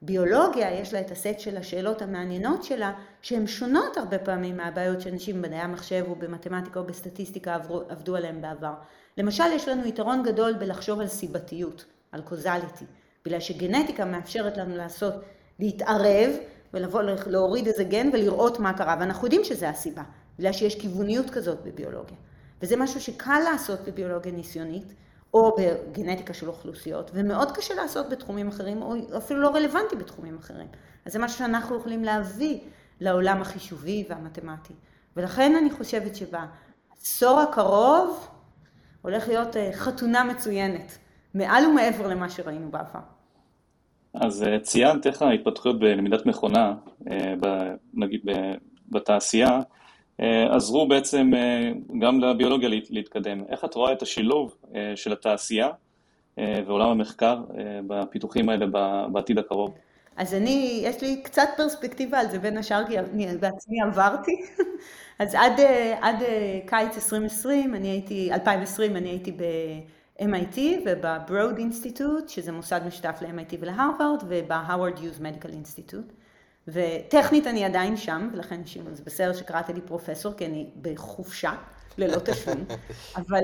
ביולוגיה, יש לה את הסט של השאלות המעניינות שלה, שהן שונות הרבה פעמים מהבעיות שאנשים במדעי המחשב או במתמטיקה או בסטטיסטיקה עבדו עליהן בעבר. למשל, יש לנו יתרון גדול בלחשוב על סיבתיות, על קוזליטי, בגלל שגנטיקה מאפשרת לנו לעשות, להתערב ולבוא, להוריד איזה גן ולראות מה קרה, ואנחנו יודעים שזה הסיבה. בגלל שיש כיווניות כזאת בביולוגיה. וזה משהו שקל לעשות בביולוגיה ניסיונית, או בגנטיקה של אוכלוסיות, ומאוד קשה לעשות בתחומים אחרים, או אפילו לא רלוונטי בתחומים אחרים. אז זה משהו שאנחנו יכולים להביא לעולם החישובי והמתמטי. ולכן אני חושבת שבעשור הקרוב, הולך להיות חתונה מצוינת, מעל ומעבר למה שראינו בעבר. אז ציינת איך ההתפתחויות בלמידת מכונה, נגיד בתעשייה, עזרו בעצם גם לביולוגיה להתקדם. איך את רואה את השילוב של התעשייה ועולם המחקר בפיתוחים האלה בעתיד הקרוב? אז אני, יש לי קצת פרספקטיבה על זה בין השאר, כי אני בעצמי עברתי. אז עד, עד קיץ 2020, אני הייתי, 2020, אני הייתי ב-MIT וב-Broad Institute, שזה מוסד משותף ל-MIT ולהרווארד, וב-Howard Hughes Medical Institute. וטכנית אני עדיין שם, ולכן זה בסדר שקראתי לי פרופסור, כי אני בחופשה, ללא תשלום. אבל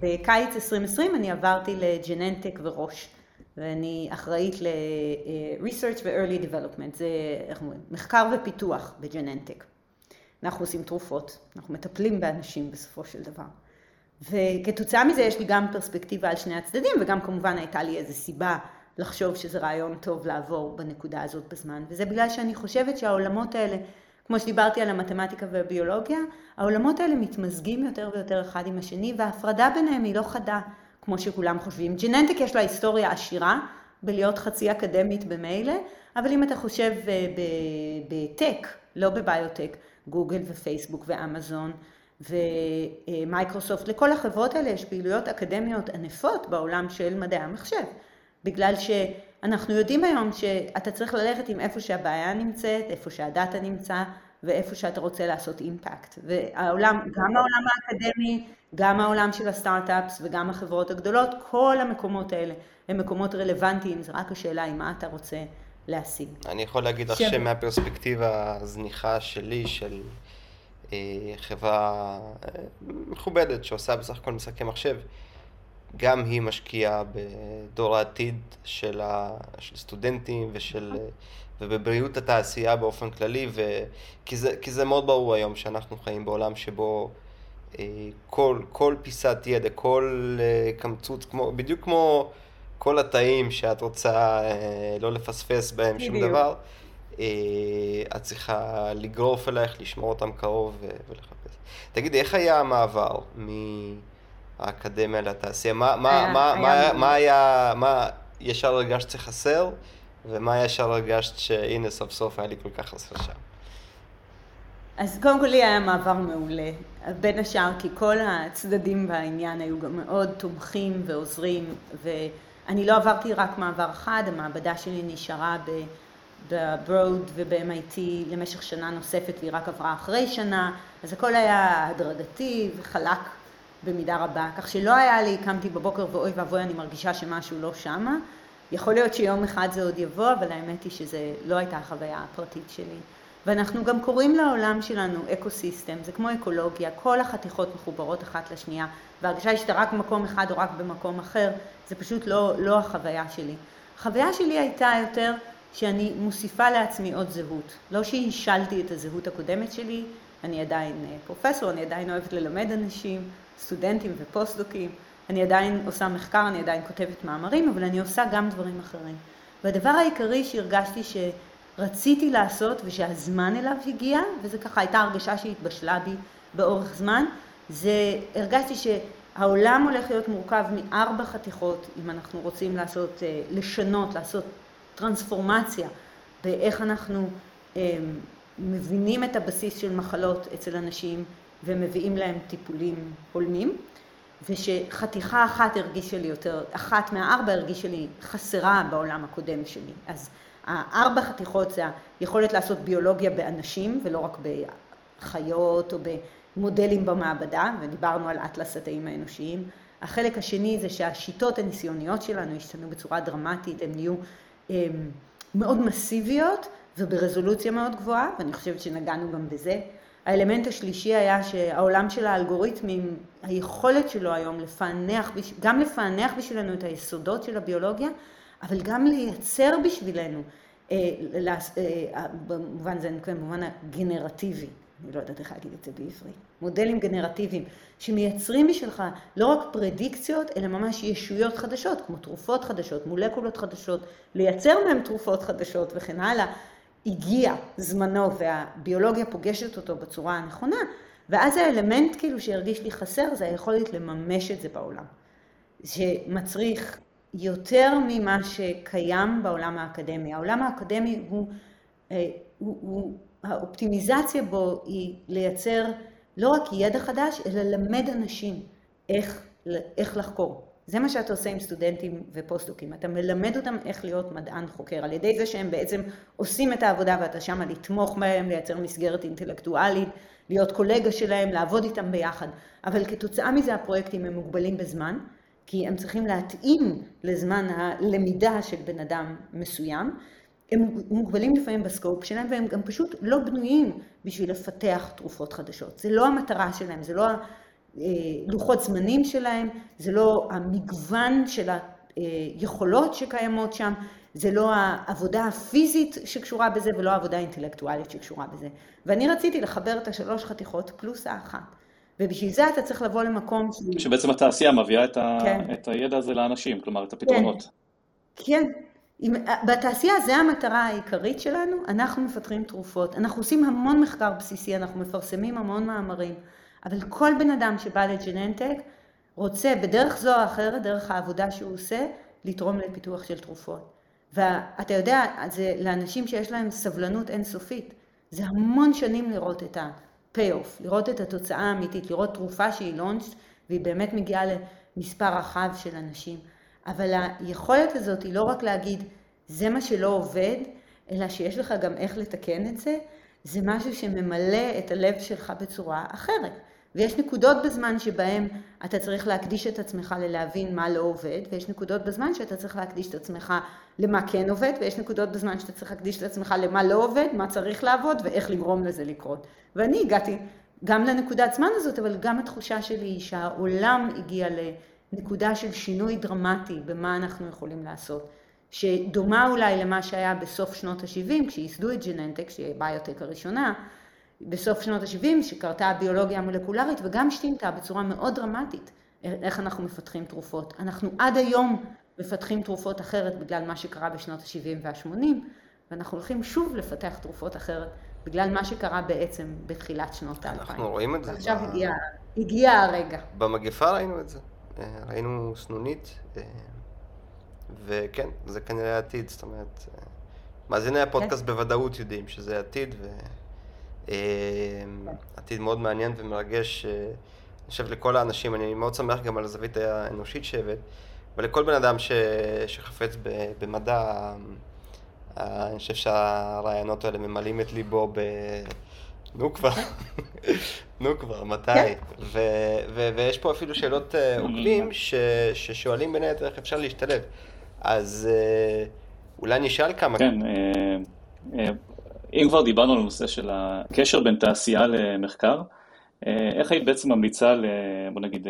בקיץ 2020 אני עברתי לג'ננטק וראש. ואני אחראית ל-research ו-early development, זה איך אומרים, מחקר ופיתוח בג'ננטק. אנחנו עושים תרופות, אנחנו מטפלים באנשים בסופו של דבר. וכתוצאה מזה יש לי גם פרספקטיבה על שני הצדדים, וגם כמובן הייתה לי איזו סיבה לחשוב שזה רעיון טוב לעבור בנקודה הזאת בזמן. וזה בגלל שאני חושבת שהעולמות האלה, כמו שדיברתי על המתמטיקה והביולוגיה, העולמות האלה מתמזגים יותר ויותר אחד עם השני, וההפרדה ביניהם היא לא חדה. כמו שכולם חושבים. Genentech יש לה היסטוריה עשירה בלהיות חצי אקדמית במילא, אבל אם אתה חושב אה, ב tech, לא בביוטק, גוגל ופייסבוק ואמזון ומייקרוסופט, לכל החברות האלה יש פעילויות אקדמיות ענפות בעולם של מדעי המחשב. בגלל שאנחנו יודעים היום שאתה צריך ללכת עם איפה שהבעיה נמצאת, איפה שהדאטה נמצא, ואיפה שאתה רוצה לעשות impact. והעולם, גם העולם האקדמי, גם העולם של הסטארט-אפס וגם החברות הגדולות, כל המקומות האלה הם מקומות רלוונטיים, זה רק השאלה היא מה אתה רוצה להשיג. אני יכול להגיד לך שמהפרספקטיבה הזניחה שלי, של אה, חברה אה, מכובדת שעושה בסך הכל משחקי מחשב, גם היא משקיעה בדור העתיד של, ה, של סטודנטים ושל... ובבריאות התעשייה באופן כללי, ו... כי, זה, כי זה מאוד ברור היום שאנחנו חיים בעולם שבו אה, כל, כל פיסת ידע, כל אה, קמצוץ, כמו, בדיוק כמו כל התאים שאת רוצה אה, לא לפספס בהם בדיוק. שום דבר, את צריכה לגרוף אלייך, לשמור אותם קרוב ולחפש. תגידי, איך היה המעבר מהאקדמיה לתעשייה? מה, מה, היה, מה, היה מה, מה היה, מה ישר הרגשת שחסר? ומה ישר הרגשת שהנה סוף סוף היה לי כל כך חסר שם? אז קודם כל לי היה מעבר מעולה, בין השאר כי כל הצדדים בעניין היו גם מאוד תומכים ועוזרים ואני לא עברתי רק מעבר אחד, המעבדה שלי נשארה בברוד וב-MIT למשך שנה נוספת והיא רק עברה אחרי שנה, אז הכל היה הדרגתי וחלק במידה רבה, כך שלא היה לי, קמתי בבוקר ואוי ואבוי אני מרגישה שמשהו לא שמה, יכול להיות שיום אחד זה עוד יבוא, אבל האמת היא שזה לא הייתה החוויה הפרטית שלי. ואנחנו גם קוראים לעולם שלנו ecosystem, זה כמו אקולוגיה, כל החתיכות מחוברות אחת לשנייה, וההרגשה היא שאתה רק במקום אחד או רק במקום אחר, זה פשוט לא, לא החוויה שלי. החוויה שלי הייתה יותר שאני מוסיפה לעצמי עוד זהות. לא שהשלתי את הזהות הקודמת שלי, אני עדיין אה, פרופסור, אני עדיין אוהבת ללמד אנשים, סטודנטים ופוסט-דוקים, אני עדיין עושה מחקר, אני עדיין כותבת מאמרים, אבל אני עושה גם דברים אחרים. והדבר העיקרי שהרגשתי שרציתי לעשות ושהזמן אליו הגיע, וזה ככה הייתה הרגשה שהתבשלה בי באורך זמן, זה הרגשתי שהעולם הולך להיות מורכב מארבע חתיכות, אם אנחנו רוצים לעשות, אה, לשנות, לעשות טרנספורמציה באיך אנחנו אה, מבינים את הבסיס של מחלות אצל אנשים ומביאים להם טיפולים הולמים. ושחתיכה אחת הרגישה לי יותר, אחת מהארבע הרגישה לי חסרה בעולם הקודם שלי. אז הארבע חתיכות זה היכולת לעשות ביולוגיה באנשים ולא רק בחיות או במודלים במעבדה, ודיברנו על אטלס התאים האנושיים. החלק השני זה שהשיטות הניסיוניות שלנו השתנו בצורה דרמטית, הן נהיו הם, מאוד מסיביות וברזולוציה מאוד גבוהה, ואני חושבת שנגענו גם בזה. האלמנט השלישי היה שהעולם של האלגוריתמים, היכולת שלו היום לפענח, גם לפענח בשבילנו את היסודות של הביולוגיה, אבל גם לייצר בשבילנו, אה, אה, במובן זה, במובן הגנרטיבי, אני לא יודעת איך להגיד את זה בעברית, מודלים גנרטיביים, שמייצרים בשבילך לא רק פרדיקציות, אלא ממש ישויות חדשות, כמו תרופות חדשות, מולקולות חדשות, לייצר מהם תרופות חדשות וכן הלאה. הגיע זמנו והביולוגיה פוגשת אותו בצורה הנכונה, ואז האלמנט כאילו שהרגיש לי חסר זה היכולת לממש את זה בעולם. שמצריך יותר ממה שקיים בעולם האקדמי. העולם האקדמי הוא, אה, הוא, הוא, האופטימיזציה בו היא לייצר לא רק ידע חדש, אלא ללמד אנשים איך, איך לחקור. זה מה שאתה עושה עם סטודנטים ופוסט-דוקים. אתה מלמד אותם איך להיות מדען חוקר, על ידי זה שהם בעצם עושים את העבודה ואתה שמה לתמוך בהם, לייצר מסגרת אינטלקטואלית, להיות קולגה שלהם, לעבוד איתם ביחד. אבל כתוצאה מזה הפרויקטים הם מוגבלים בזמן, כי הם צריכים להתאים לזמן הלמידה של בן אדם מסוים. הם מוגבלים לפעמים בסקופ שלהם והם גם פשוט לא בנויים בשביל לפתח תרופות חדשות. זה לא המטרה שלהם, זה לא הלוחות זמנים שלהם, זה לא המגוון של היכולות שקיימות שם, זה לא העבודה הפיזית שקשורה בזה ולא העבודה האינטלקטואלית שקשורה בזה. ואני רציתי לחבר את השלוש חתיכות פלוס האחת. ובשביל זה אתה צריך לבוא למקום ש... שבעצם התעשייה מביאה את, ה... כן. את הידע הזה לאנשים, כלומר את הפתרונות. כן, כן. בתעשייה זה המטרה העיקרית שלנו, אנחנו מפתחים תרופות, אנחנו עושים המון מחקר בסיסי, אנחנו מפרסמים המון מאמרים, אבל כל בן אדם שבא לג'ננטק רוצה בדרך זו או אחרת, דרך העבודה שהוא עושה, לתרום לפיתוח של תרופות. ואתה יודע, זה לאנשים שיש להם סבלנות אינסופית, זה המון שנים לראות את ה-payoff, לראות את התוצאה האמיתית, לראות תרופה שהיא launched והיא באמת מגיעה למספר רחב של אנשים. אבל היכולת הזאת היא לא רק להגיד, זה מה שלא עובד, אלא שיש לך גם איך לתקן את זה, זה משהו שממלא את הלב שלך בצורה אחרת. ויש נקודות בזמן שבהם אתה צריך להקדיש את עצמך ללהבין מה לא עובד, ויש נקודות בזמן שאתה צריך להקדיש את עצמך למה כן עובד, ויש נקודות בזמן שאתה צריך להקדיש את עצמך למה לא עובד, מה צריך לעבוד ואיך לגרום לזה לקרות. ואני הגעתי גם לנקודת זמן הזאת, אבל גם התחושה שלי היא שהעולם הגיע לנקודה של שינוי דרמטי במה אנחנו יכולים לעשות. שדומה אולי למה שהיה בסוף שנות ה-70, כשייסדו את ג'ננטק, שהיא הביוטק הראשונה, בסוף שנות ה-70, שקרתה הביולוגיה המולקולרית וגם שינתה בצורה מאוד דרמטית איך אנחנו מפתחים תרופות. אנחנו עד היום מפתחים תרופות אחרת בגלל מה שקרה בשנות ה-70 וה-80, ואנחנו הולכים שוב לפתח תרופות אחרת בגלל מה שקרה בעצם בתחילת שנות ה-2000. אנחנו רואים את זה. עכשיו ב... הגיע, הגיע הרגע. במגפה ראינו את זה. אה, ראינו סנונית, אה, וכן, זה כנראה עתיד, זאת אומרת, אה, מאזיני הפודקאסט כן. בוודאות יודעים שזה עתיד, ו... עתיד מאוד מעניין ומרגש, אני חושב לכל האנשים, אני מאוד שמח גם על הזווית האנושית שהבאת, ולכל בן אדם ש... שחפץ במדע, אני חושב שהרעיונות האלה ממלאים את ליבו ב... נו כבר, נו כבר, מתי? כן. ו- ו- ויש פה אפילו שאלות אה, עוקבים ש- ששואלים בין היתר איך אפשר להשתלב. אז אה, אולי נשאל כמה... כן, אה, אם כבר דיברנו על הנושא של הקשר בין תעשייה למחקר, איך היית בעצם ממליצה, בוא נגיד,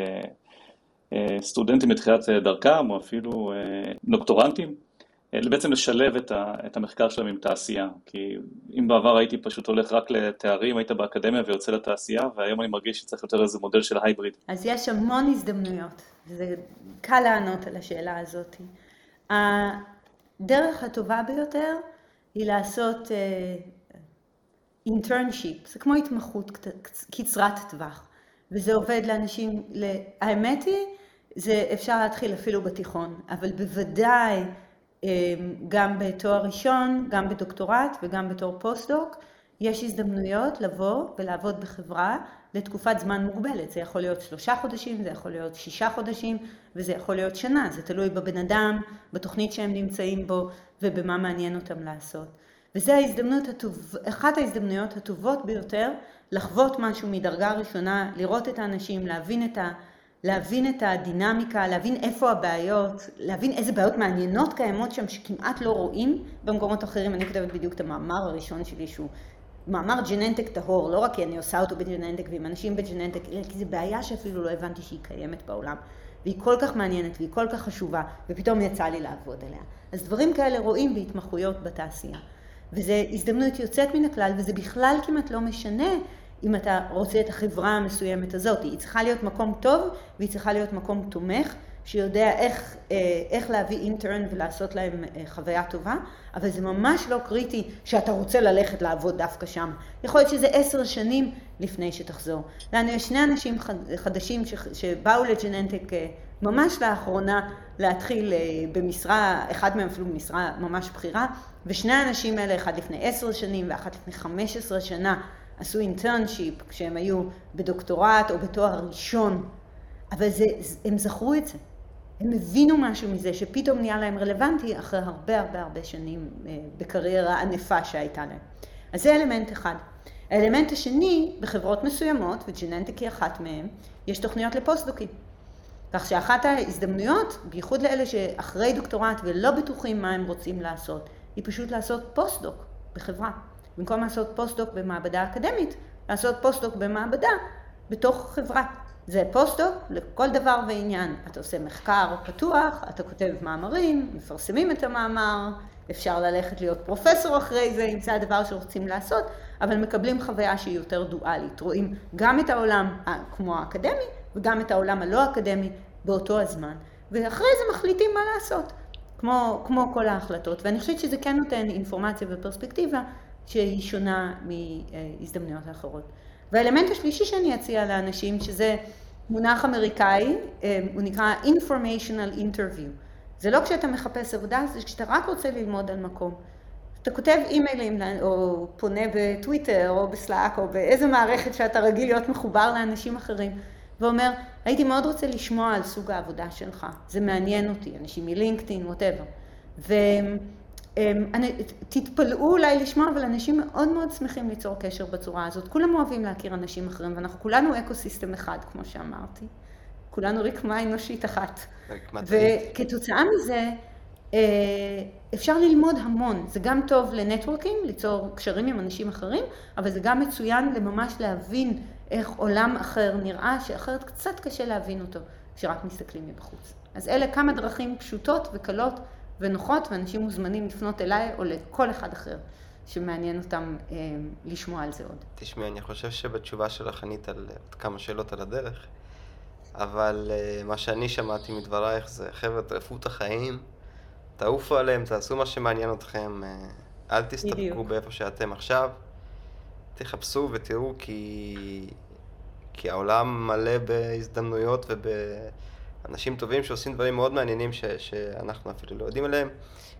סטודנטים בתחילת דרכם, או אפילו דוקטורנטים, בעצם לשלב את, המחקר שלהם עם תעשייה. כי אם בעבר הייתי פשוט הולך רק לתארים, היית באקדמיה ויוצא לתעשייה, והיום אני מרגיש שצריך יותר איזה מודל של הייבריד. אז יש המון הזדמנויות, זה קל לענות על השאלה הזאת. הדרך הטובה ביותר היא לעשות אינטרנשיפ, uh, זה כמו התמחות קצרת טווח, וזה עובד לאנשים, האמת היא, זה אפשר להתחיל אפילו בתיכון, אבל בוודאי אמ, גם בתואר ראשון, גם בדוקטורט וגם בתור פוסט-דוק, יש הזדמנויות לבוא ולעבוד בחברה לתקופת זמן מוגבלת. זה יכול להיות שלושה חודשים, זה יכול להיות שישה חודשים, וזה יכול להיות שנה. זה תלוי בבן אדם, בתוכנית שהם נמצאים בו, ובמה מעניין אותם לעשות. וזו ההזדמנות הטוב, אחת ההזדמנויות הטובות ביותר לחוות משהו מדרגה ראשונה, לראות את האנשים, להבין את, ה, להבין את הדינמיקה, להבין איפה הבעיות, להבין איזה בעיות מעניינות קיימות שם שכמעט לא רואים במקומות אחרים. אני כותבת בדיוק את המאמר הראשון שלי שהוא מאמר ג'ננטק טהור, לא רק כי אני עושה אותו בג'ננטק ועם אנשים בג'ננטק, אלא כי זו בעיה שאפילו לא הבנתי שהיא קיימת בעולם. והיא כל כך מעניינת והיא כל כך חשובה, ופתאום יצא לי לעבוד עליה. אז דברים כאלה רואים בהתמחויות בתעשייה. וזו הזדמנות יוצאת מן הכלל, וזה בכלל כמעט לא משנה אם אתה רוצה את החברה המסוימת הזאת. היא צריכה להיות מקום טוב, והיא צריכה להיות מקום תומך, שיודע איך, אה, איך להביא אינטרן ולעשות להם אה, חוויה טובה, אבל זה ממש לא קריטי שאתה רוצה ללכת לעבוד דווקא שם. יכול להיות שזה עשר שנים לפני שתחזור. לנו יש שני אנשים חדשים שבאו לג'ננטק אה, ממש לאחרונה להתחיל במשרה, אחד מהם אפילו במשרה ממש בכירה, ושני האנשים האלה, אחד לפני עשר שנים ואחת לפני חמש עשרה שנה, עשו internship כשהם היו בדוקטורט או בתואר ראשון, אבל זה, הם זכרו את זה. הם הבינו משהו מזה שפתאום נהיה להם רלוונטי אחרי הרבה הרבה הרבה שנים אה, בקריירה ענפה שהייתה להם. אז זה אלמנט אחד. האלמנט השני, בחברות מסוימות, ו Genentech היא אחת מהן, יש תוכניות לפוסט-דוקים. כך שאחת ההזדמנויות, בייחוד לאלה שאחרי דוקטורט ולא בטוחים מה הם רוצים לעשות, היא פשוט לעשות פוסט-דוק בחברה. במקום לעשות פוסט-דוק במעבדה אקדמית, לעשות פוסט-דוק במעבדה בתוך חברה. זה פוסט-דוק לכל דבר ועניין. אתה עושה מחקר פתוח, אתה כותב מאמרים, מפרסמים את המאמר, אפשר ללכת להיות פרופסור אחרי זה, אם זה הדבר שרוצים לעשות, אבל מקבלים חוויה שהיא יותר דואלית. רואים גם את העולם כמו האקדמי וגם את העולם הלא אקדמי באותו הזמן, ואחרי זה מחליטים מה לעשות, כמו, כמו כל ההחלטות. ואני חושבת שזה כן נותן אינפורמציה ופרספקטיבה שהיא שונה מהזדמנויות האחרות. והאלמנט השלישי שאני אציע לאנשים, שזה מונח אמריקאי, אה, הוא נקרא informational interview. זה לא כשאתה מחפש עבודה, זה כשאתה רק רוצה ללמוד על מקום. אתה כותב אימיילים או פונה בטוויטר או בסלאק או באיזה מערכת שאתה רגיל להיות מחובר לאנשים אחרים ואומר, הייתי מאוד רוצה לשמוע על סוג העבודה שלך, זה מעניין אותי, אנשים מ LinkedIn, whatever. אמ, אני, תתפלאו אולי לשמוע, אבל אנשים מאוד מאוד שמחים ליצור קשר בצורה הזאת. כולם אוהבים להכיר אנשים אחרים, ואנחנו כולנו ecosystem אחד, כמו שאמרתי. כולנו רקמה אנושית אחת. וכתוצאה מזה, אה, אפשר ללמוד המון. זה גם טוב ל networking, ליצור קשרים עם אנשים אחרים, אבל זה גם מצוין לממש להבין איך עולם אחר נראה, שאחרת קצת קשה להבין אותו כשרק מסתכלים מבחוץ. אז אלה כמה דרכים פשוטות וקלות ונוחות, ואנשים מוזמנים לפנות אליי או לכל אחד אחר שמעניין אותם אה, לשמוע על זה עוד. תשמעי, אני חושב שבתשובה שלך ענית על עוד כמה שאלות על הדרך, אבל אה, מה שאני שמעתי מדברייך זה, חבר'ה, תרפו את החיים, תעופו עליהם, תעשו מה שמעניין אתכם, אה, אל תסתפקו. באיפה שאתם עכשיו, תחפשו ותראו כי... כי העולם מלא בהזדמנויות וב... אנשים טובים שעושים דברים מאוד מעניינים ש, שאנחנו אפילו לא יודעים עליהם,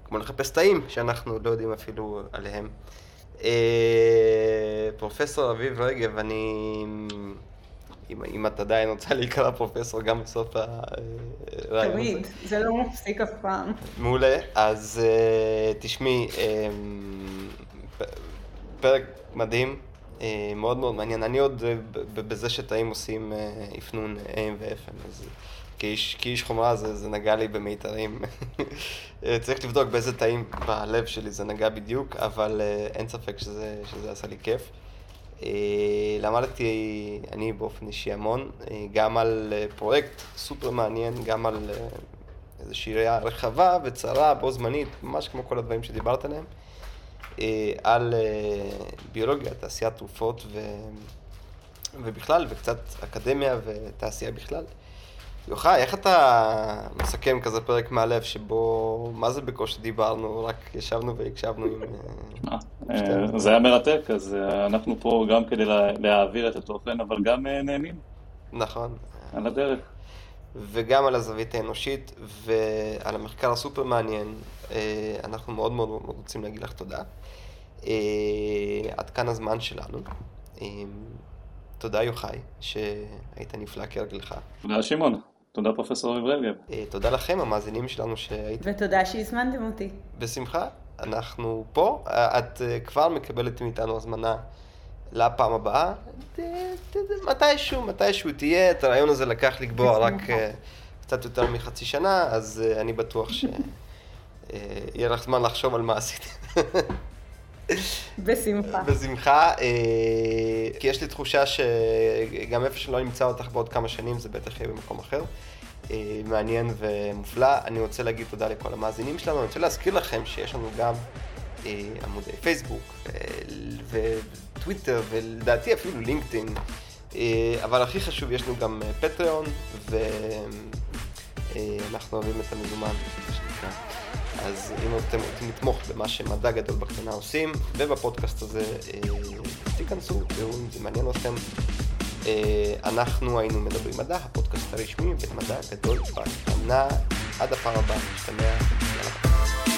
כמו לחפש תאים שאנחנו לא יודעים אפילו עליהם. אה, פרופסור אביב רגב, אני... אם, אם את עדיין רוצה להיקרא פרופסור גם בסוף הרעיון הזה. תמיד, זה לא מפסיק אף פעם. מעולה, אז uh, תשמעי, um, פרק מדהים, מאוד מאוד מעניין. אני עוד uh, בזה שתאים עושים אפנון AM ו-FM, אז כאיש, כאיש חומרה זה, זה נגע לי במיתרים. צריך לבדוק באיזה תאים בלב שלי זה נגע בדיוק, אבל אין ספק שזה, שזה עשה לי כיף. למדתי אני באופן אישי המון, גם על פרויקט סופר מעניין, גם על איזושהי ראייה רחבה וצרה בו זמנית, ממש כמו כל הדברים שדיברת עליהם, על uh, ביולוגיה, תעשיית תרופות ו... ובכלל, וקצת אקדמיה ותעשייה בכלל. יוחאי, איך אתה מסכם כזה פרק מהלב שבו, מה זה בקושי דיברנו, רק ישבנו והקשבנו עם... אה, אה, זה היה מרתק, אז אה, אנחנו פה גם כדי להעביר את התוכן, אבל גם נהנים. נכון. על הדרך. וגם על הזווית האנושית ועל המחקר הסופר מעניין. אנחנו מאוד מאוד רוצים להגיד לך תודה. עד כאן הזמן שלנו. תודה יוחאי, שהיית נפלא כהרגלך. תודה שמעון. תודה פרופסור אביב רגב. אה, תודה לכם, המאזינים שלנו שהייתם. ותודה שהזמנתם אותי. בשמחה. אנחנו פה, אה, את אה, כבר מקבלת מאיתנו הזמנה לפעם הבאה. מתישהו, מתישהו תהיה, את הרעיון הזה לקח לקבוע רק קצת יותר מחצי שנה, אז אני בטוח שיהיה לך זמן לחשוב על מה עשית. בשמחה. בשמחה, כי יש לי תחושה שגם איפה שלא נמצא אותך בעוד כמה שנים, זה בטח יהיה במקום אחר. אה, מעניין ומופלא. אני רוצה להגיד תודה לכל המאזינים שלנו. אני רוצה להזכיר לכם שיש לנו גם אה, עמודי פייסבוק וטוויטר ולדעתי אפילו לינקדאין. אבל הכי חשוב, יש לנו גם פטריון ו... אנחנו אוהבים את המזומן, מה שנקרא. אז אם אתם רוצים לתמוך במה שמדע גדול בקטנה עושים, ובפודקאסט הזה, תיכנסו, תראו אם זה מעניין אתכם. אנחנו היינו מדברים מדע, הפודקאסט הרשמי, ומדע גדול בקטנה. עד הפעם הבאה, נשתמע.